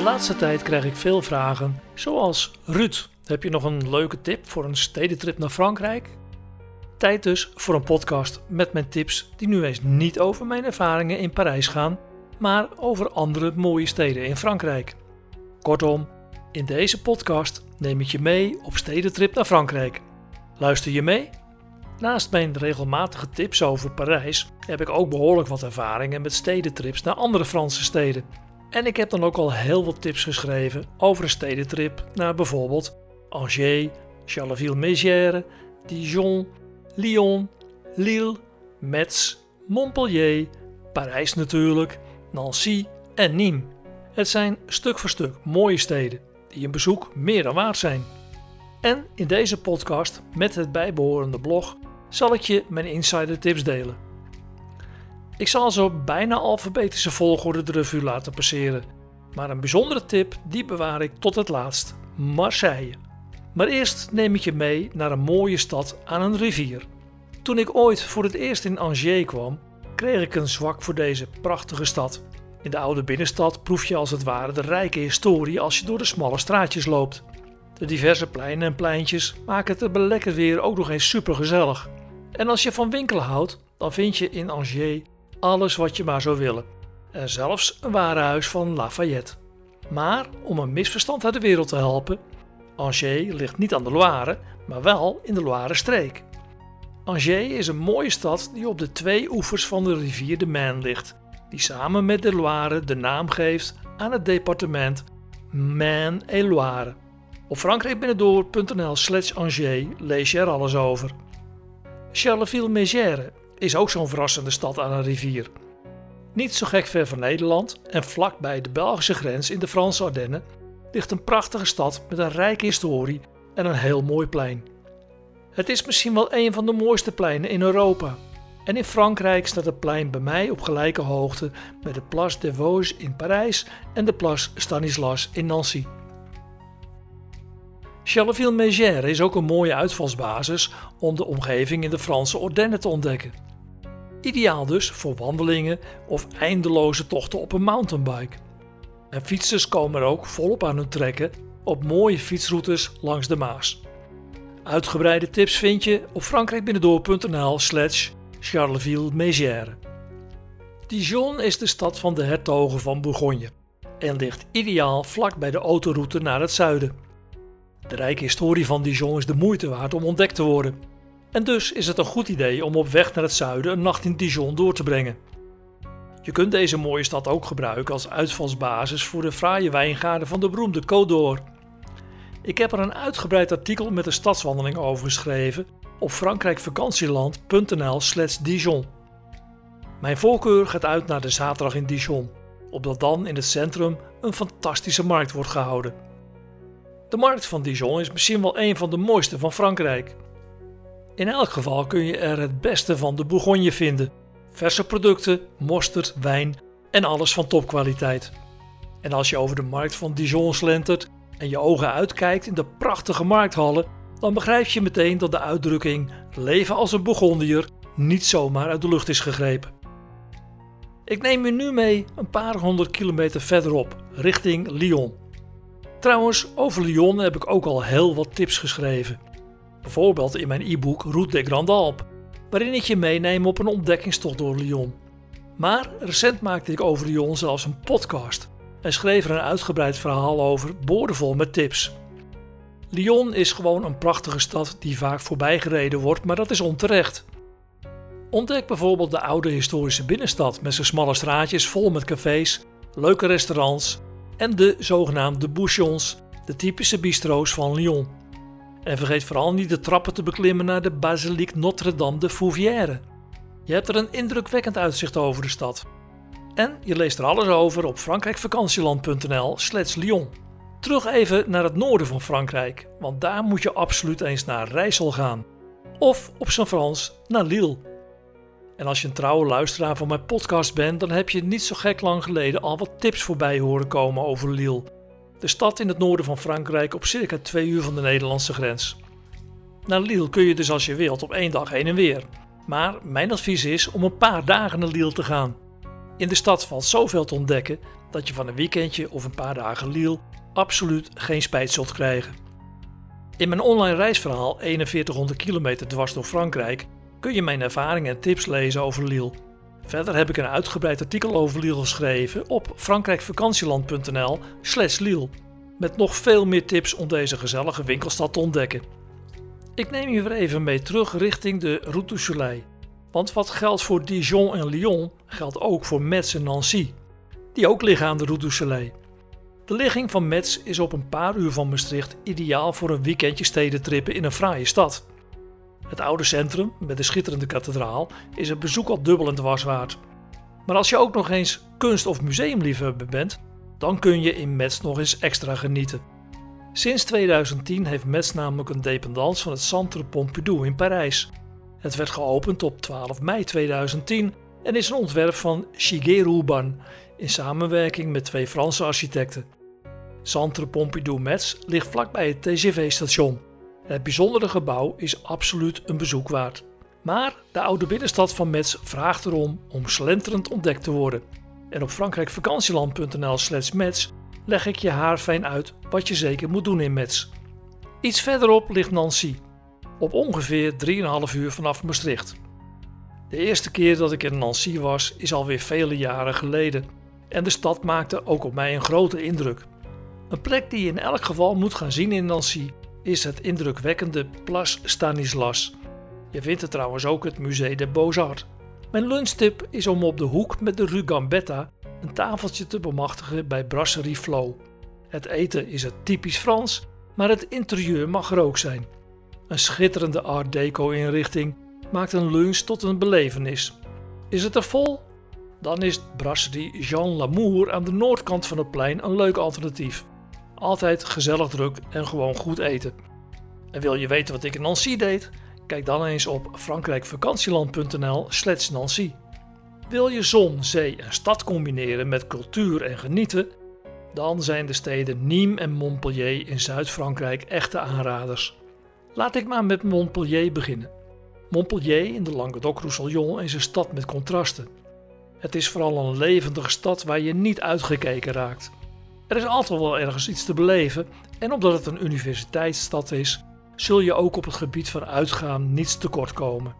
De laatste tijd krijg ik veel vragen, zoals Ruud, heb je nog een leuke tip voor een stedentrip naar Frankrijk? Tijd dus voor een podcast met mijn tips die nu eens niet over mijn ervaringen in Parijs gaan, maar over andere mooie steden in Frankrijk. Kortom, in deze podcast neem ik je mee op stedentrip naar Frankrijk. Luister je mee? Naast mijn regelmatige tips over Parijs heb ik ook behoorlijk wat ervaringen met stedentrips naar andere Franse steden. En ik heb dan ook al heel wat tips geschreven over een stedentrip naar bijvoorbeeld Angers, Charleville-Mézières, Dijon, Lyon, Lille, Metz, Montpellier, Parijs natuurlijk, Nancy en Nîmes. Het zijn stuk voor stuk mooie steden die een bezoek meer dan waard zijn. En in deze podcast met het bijbehorende blog zal ik je mijn insider tips delen. Ik zal zo bijna alfabetische volgorde de revue laten passeren, maar een bijzondere tip die bewaar ik tot het laatst: Marseille. Maar eerst neem ik je mee naar een mooie stad aan een rivier. Toen ik ooit voor het eerst in Angers kwam, kreeg ik een zwak voor deze prachtige stad. In de oude binnenstad proef je als het ware de rijke historie als je door de smalle straatjes loopt. De diverse pleinen en pleintjes maken het er bij lekker weer ook nog eens super gezellig. En als je van winkelen houdt, dan vind je in Angers alles wat je maar zou willen. En zelfs een warenhuis van Lafayette. Maar om een misverstand uit de wereld te helpen, Angers ligt niet aan de Loire, maar wel in de Loire-streek. Angers is een mooie stad die op de twee oevers van de rivier de Maine ligt, die samen met de Loire de naam geeft aan het departement Maine-et-Loire. Op frankrijkbinnendoor.nl slash Angers lees je er alles over. Charleville-Mézières is ook zo'n verrassende stad aan een rivier. Niet zo gek ver van Nederland en vlakbij de Belgische grens in de Franse Ardennen ligt een prachtige stad met een rijke historie en een heel mooi plein. Het is misschien wel een van de mooiste pleinen in Europa. En in Frankrijk staat het plein bij mij op gelijke hoogte met de Place des Vosges in Parijs en de Place Stanislas in Nancy. Charleville-Mézières is ook een mooie uitvalsbasis om de omgeving in de Franse Ardennen te ontdekken. Ideaal dus voor wandelingen of eindeloze tochten op een mountainbike. En fietsers komen er ook volop aan hun trekken op mooie fietsroutes langs de Maas. Uitgebreide tips vind je op frankrijkbinnendoor.nl slash Charleville-Mézières. Dijon is de stad van de hertogen van Bourgogne en ligt ideaal vlak bij de autoroute naar het zuiden. De rijke historie van Dijon is de moeite waard om ontdekt te worden. En dus is het een goed idee om op weg naar het zuiden een nacht in Dijon door te brengen. Je kunt deze mooie stad ook gebruiken als uitvalsbasis voor de fraaie wijngaarden van de beroemde Côte d'Or. Ik heb er een uitgebreid artikel met een stadswandeling over geschreven op frankrijkvakantieland.nl/slash Dijon. Mijn voorkeur gaat uit naar de zaterdag in Dijon, opdat dan in het centrum een fantastische markt wordt gehouden. De markt van Dijon is misschien wel een van de mooiste van Frankrijk. In elk geval kun je er het beste van de Bourgogne vinden: verse producten, mosterd, wijn en alles van topkwaliteit. En als je over de markt van Dijon slentert en je ogen uitkijkt in de prachtige markthallen, dan begrijp je meteen dat de uitdrukking leven als een Bourgondier niet zomaar uit de lucht is gegrepen. Ik neem je nu mee een paar honderd kilometer verderop, richting Lyon. Trouwens, over Lyon heb ik ook al heel wat tips geschreven. Bijvoorbeeld in mijn e-book Route des Grandes Alpes, waarin ik je meeneem op een ontdekkingstocht door Lyon. Maar recent maakte ik over Lyon zelfs een podcast en schreef er een uitgebreid verhaal over, boordevol met tips. Lyon is gewoon een prachtige stad die vaak voorbijgereden wordt, maar dat is onterecht. Ontdek bijvoorbeeld de oude historische binnenstad met zijn smalle straatjes vol met cafés, leuke restaurants en de zogenaamde bouchons, de typische bistro's van Lyon. En vergeet vooral niet de trappen te beklimmen naar de Basilique Notre-Dame de Fouvière. Je hebt er een indrukwekkend uitzicht over de stad. En je leest er alles over op frankrijkvakantieland.nl slash Lyon. Terug even naar het noorden van Frankrijk, want daar moet je absoluut eens naar Rijssel gaan. Of op zijn Frans naar Lille. En als je een trouwe luisteraar van mijn podcast bent, dan heb je niet zo gek lang geleden al wat tips voorbij horen komen over Lille. De stad in het noorden van Frankrijk op circa twee uur van de Nederlandse grens. Naar Lille kun je dus als je wilt op één dag heen en weer. Maar mijn advies is om een paar dagen naar Lille te gaan. In de stad valt zoveel te ontdekken dat je van een weekendje of een paar dagen Lille absoluut geen spijt zult krijgen. In mijn online reisverhaal 4100 kilometer dwars door Frankrijk kun je mijn ervaringen en tips lezen over Lille. Verder heb ik een uitgebreid artikel over Lille geschreven op frankrijkvakantieland.nl slash Lille. Met nog veel meer tips om deze gezellige winkelstad te ontdekken. Ik neem je weer even mee terug richting de Route du Soleil. Want wat geldt voor Dijon en Lyon, geldt ook voor Metz en Nancy. Die ook liggen aan de Route du Soleil. De ligging van Metz is op een paar uur van Maastricht ideaal voor een weekendje stedentrippen in een fraaie stad. Het oude centrum, met de schitterende kathedraal, is een bezoek al dubbel en dwars waard. Maar als je ook nog eens kunst- of museumliefhebber bent, dan kun je in Metz nog eens extra genieten. Sinds 2010 heeft Metz namelijk een dependance van het Centre Pompidou in Parijs. Het werd geopend op 12 mei 2010 en is een ontwerp van Shigeru Ban in samenwerking met twee Franse architecten. Centre Pompidou Metz ligt vlakbij het TGV-station. Het bijzondere gebouw is absoluut een bezoek waard. Maar de oude binnenstad van Metz vraagt erom om slenterend ontdekt te worden. En op frankrijkvakantieland.nl slash Metz leg ik je haar fijn uit wat je zeker moet doen in Metz. Iets verderop ligt Nancy, op ongeveer 3,5 uur vanaf Maastricht. De eerste keer dat ik in Nancy was is alweer vele jaren geleden en de stad maakte ook op mij een grote indruk. Een plek die je in elk geval moet gaan zien in Nancy is het indrukwekkende Place Stanislas. Je vindt er trouwens ook het Musée des Beaux-Arts. Mijn lunchtip is om op de hoek met de Rue Gambetta een tafeltje te bemachtigen bij Brasserie Flow. Het eten is het typisch Frans, maar het interieur mag er ook zijn. Een schitterende art deco inrichting maakt een lunch tot een belevenis. Is het er vol? Dan is Brasserie Jean Lamour aan de noordkant van het plein een leuk alternatief. Altijd gezellig druk en gewoon goed eten. En wil je weten wat ik in Nancy deed? Kijk dan eens op frankrijkvakantieland.nl/slash Nancy. Wil je zon, zee en stad combineren met cultuur en genieten? Dan zijn de steden Nîmes en Montpellier in Zuid-Frankrijk echte aanraders. Laat ik maar met Montpellier beginnen. Montpellier in de Languedoc-Roussillon is een stad met contrasten. Het is vooral een levendige stad waar je niet uitgekeken raakt. Er is altijd wel ergens iets te beleven en omdat het een universiteitsstad is, zul je ook op het gebied van uitgaan niets tekort komen.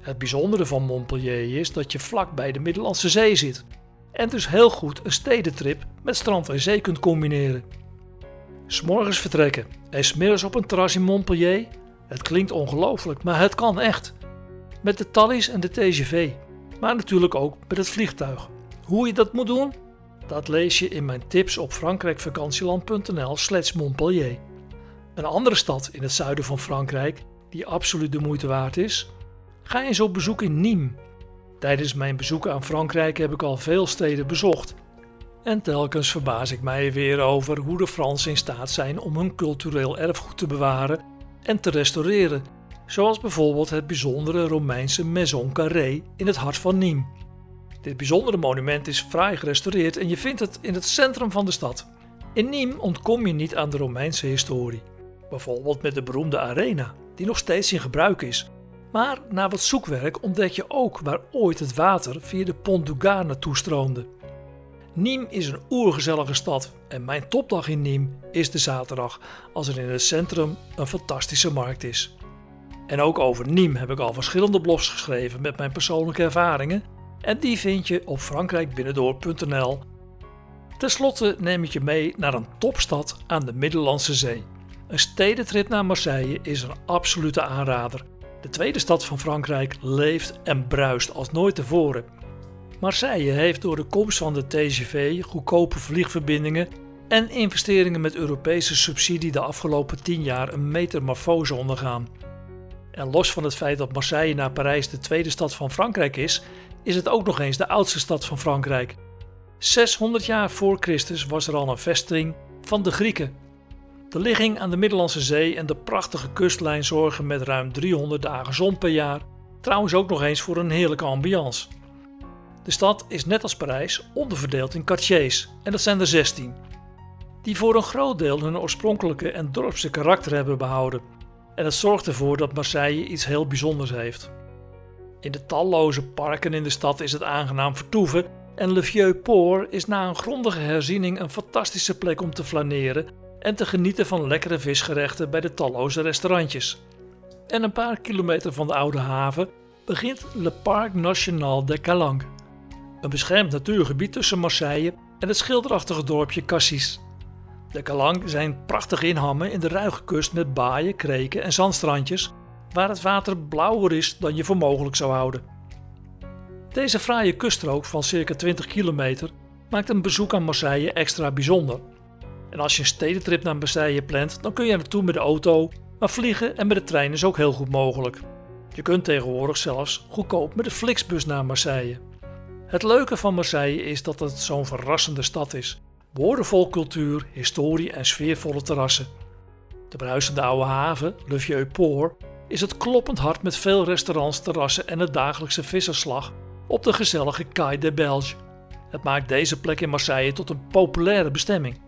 Het bijzondere van Montpellier is dat je vlak bij de Middellandse Zee zit en dus heel goed een stedentrip met strand en zee kunt combineren. S'morgens vertrekken en smiddags op een terras in Montpellier. Het klinkt ongelooflijk, maar het kan echt. Met de Thalys en de TGV, maar natuurlijk ook met het vliegtuig. Hoe je dat moet doen? Dat lees je in mijn tips op frankrijkvakantieland.nl/slash Montpellier. Een andere stad in het zuiden van Frankrijk, die absoluut de moeite waard is, ga eens op bezoek in Nîmes. Tijdens mijn bezoek aan Frankrijk heb ik al veel steden bezocht. En telkens verbaas ik mij weer over hoe de Fransen in staat zijn om hun cultureel erfgoed te bewaren en te restaureren, zoals bijvoorbeeld het bijzondere Romeinse Maison Carré in het hart van Nîmes. Dit bijzondere monument is fraai gerestaureerd en je vindt het in het centrum van de stad. In Nîmes ontkom je niet aan de Romeinse historie. Bijvoorbeeld met de beroemde arena, die nog steeds in gebruik is. Maar na wat zoekwerk ontdek je ook waar ooit het water via de Pont du Gard naartoe stroomde. Nîmes is een oergezellige stad en mijn topdag in Nîmes is de zaterdag als er in het centrum een fantastische markt is. En ook over Nîmes heb ik al verschillende blogs geschreven met mijn persoonlijke ervaringen en die vind je op frankrijkbinnendoor.nl. Ten slotte neem ik je mee naar een topstad aan de Middellandse Zee. Een stedentrip naar Marseille is een absolute aanrader. De tweede stad van Frankrijk leeft en bruist als nooit tevoren. Marseille heeft door de komst van de TGV, goedkope vliegverbindingen en investeringen met Europese subsidie de afgelopen 10 jaar een metamorfose ondergaan. En los van het feit dat Marseille na Parijs de tweede stad van Frankrijk is, is het ook nog eens de oudste stad van Frankrijk. 600 jaar voor Christus was er al een vesting van de Grieken. De ligging aan de Middellandse Zee en de prachtige kustlijn zorgen met ruim 300 dagen zon per jaar trouwens ook nog eens voor een heerlijke ambiance. De stad is net als Parijs onderverdeeld in quartiers en dat zijn er 16, die voor een groot deel hun oorspronkelijke en dorpse karakter hebben behouden. En dat zorgt ervoor dat Marseille iets heel bijzonders heeft. In de talloze parken in de stad is het aangenaam vertoeven En Le Vieux Port is na een grondige herziening een fantastische plek om te flaneren en te genieten van lekkere visgerechten bij de talloze restaurantjes. En een paar kilometer van de oude haven begint Le Parc National de Calanque, een beschermd natuurgebied tussen Marseille en het schilderachtige dorpje Cassis. De Calanque zijn prachtige inhammen in de ruige kust met baaien, kreken en zandstrandjes, waar het water blauwer is dan je voor mogelijk zou houden. Deze fraaie kuststrook van circa 20 kilometer maakt een bezoek aan Marseille extra bijzonder. En als je een stedentrip naar Marseille plant, dan kun je er naartoe met de auto, maar vliegen en met de trein is ook heel goed mogelijk. Je kunt tegenwoordig zelfs goedkoop met de Flixbus naar Marseille. Het leuke van Marseille is dat het zo'n verrassende stad is. Woordenvol cultuur, historie en sfeervolle terrassen. De bruisende oude haven, Le Vieux Port, is het kloppend hart met veel restaurants, terrassen en het dagelijkse visserslag op de gezellige Quai de Belge. Het maakt deze plek in Marseille tot een populaire bestemming.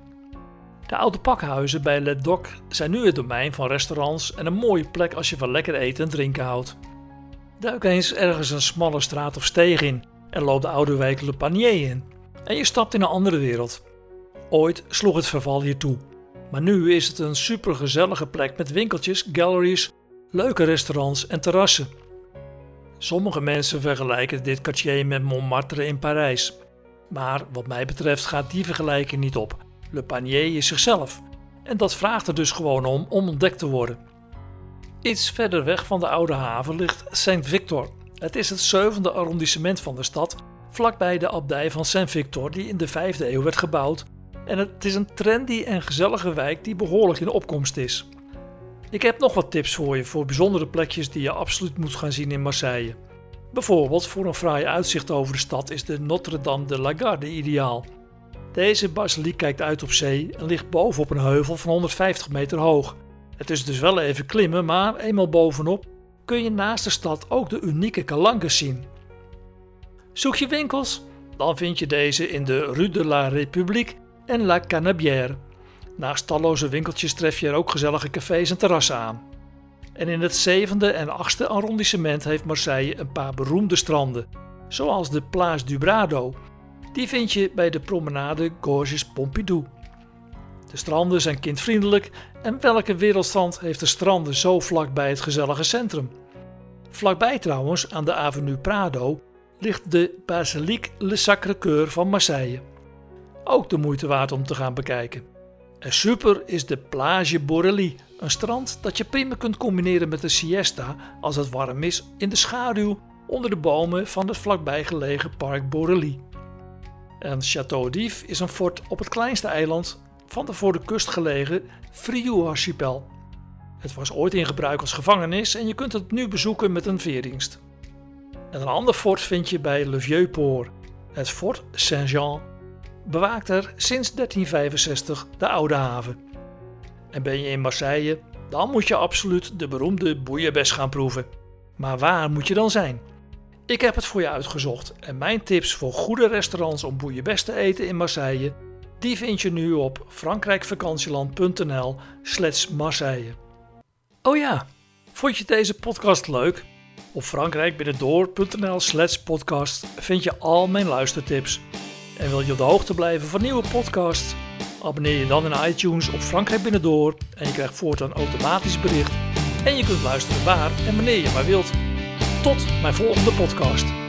De oude pakhuizen bij Le Doc zijn nu het domein van restaurants en een mooie plek als je van lekker eten en drinken houdt. Duik eens ergens een smalle straat of steeg in en loop de oude wijk Le Panier in. En je stapt in een andere wereld. Ooit sloeg het verval hier toe. Maar nu is het een supergezellige plek met winkeltjes, galleries, leuke restaurants en terrassen. Sommige mensen vergelijken dit quartier met Montmartre in Parijs. Maar wat mij betreft gaat die vergelijking niet op. Le Panier is zichzelf. En dat vraagt er dus gewoon om om ontdekt te worden. Iets verder weg van de oude haven ligt Saint-Victor. Het is het zevende arrondissement van de stad, vlakbij de abdij van Saint-Victor die in de 5e eeuw werd gebouwd. En het is een trendy en gezellige wijk die behoorlijk in opkomst is. Ik heb nog wat tips voor je voor bijzondere plekjes die je absoluut moet gaan zien in Marseille. Bijvoorbeeld voor een fraai uitzicht over de stad is de Notre-Dame de la Garde ideaal. Deze basiliek kijkt uit op zee en ligt bovenop een heuvel van 150 meter hoog. Het is dus wel even klimmen, maar eenmaal bovenop kun je naast de stad ook de unieke kalankes zien. Zoek je winkels? Dan vind je deze in de Rue de la République en La Canabière. Naast talloze winkeltjes tref je er ook gezellige cafés en terrassen aan. En in het zevende en achtste arrondissement heeft Marseille een paar beroemde stranden, zoals de Place du Brado. Die vind je bij de promenade Gorges Pompidou. De stranden zijn kindvriendelijk en welke wereldstrand heeft de stranden zo vlak bij het gezellige centrum? Vlakbij trouwens, aan de Avenue Prado, ligt de Basilique Le Sacré-Cœur van Marseille. Ook de moeite waard om te gaan bekijken. En super is de Plage Borelli, een strand dat je prima kunt combineren met een siesta als het warm is in de schaduw onder de bomen van het vlakbij gelegen park Borelli. En Château d'If is een fort op het kleinste eiland van de voor de kust gelegen Frioul-archipel. Het was ooit in gebruik als gevangenis en je kunt het nu bezoeken met een veerdienst. En een ander fort vind je bij Le Vieux Port, het Fort Saint-Jean bewaakt er sinds 1365 de Oude Haven. En ben je in Marseille, dan moet je absoluut de beroemde bouillabaisse gaan proeven. Maar waar moet je dan zijn? Ik heb het voor je uitgezocht en mijn tips voor goede restaurants om bouillabaisse te eten in Marseille, die vind je nu op frankrijkvakantieland.nl slash Marseille. Oh ja, vond je deze podcast leuk? Op frankrijkbinnendoor.nl slash podcast vind je al mijn luistertips. En wil je op de hoogte blijven van nieuwe podcasts? Abonneer je dan in iTunes op Frankrijk Binnendoor en je krijgt voortaan automatisch bericht. En je kunt luisteren waar en wanneer je maar wilt. Tot mijn volgende podcast.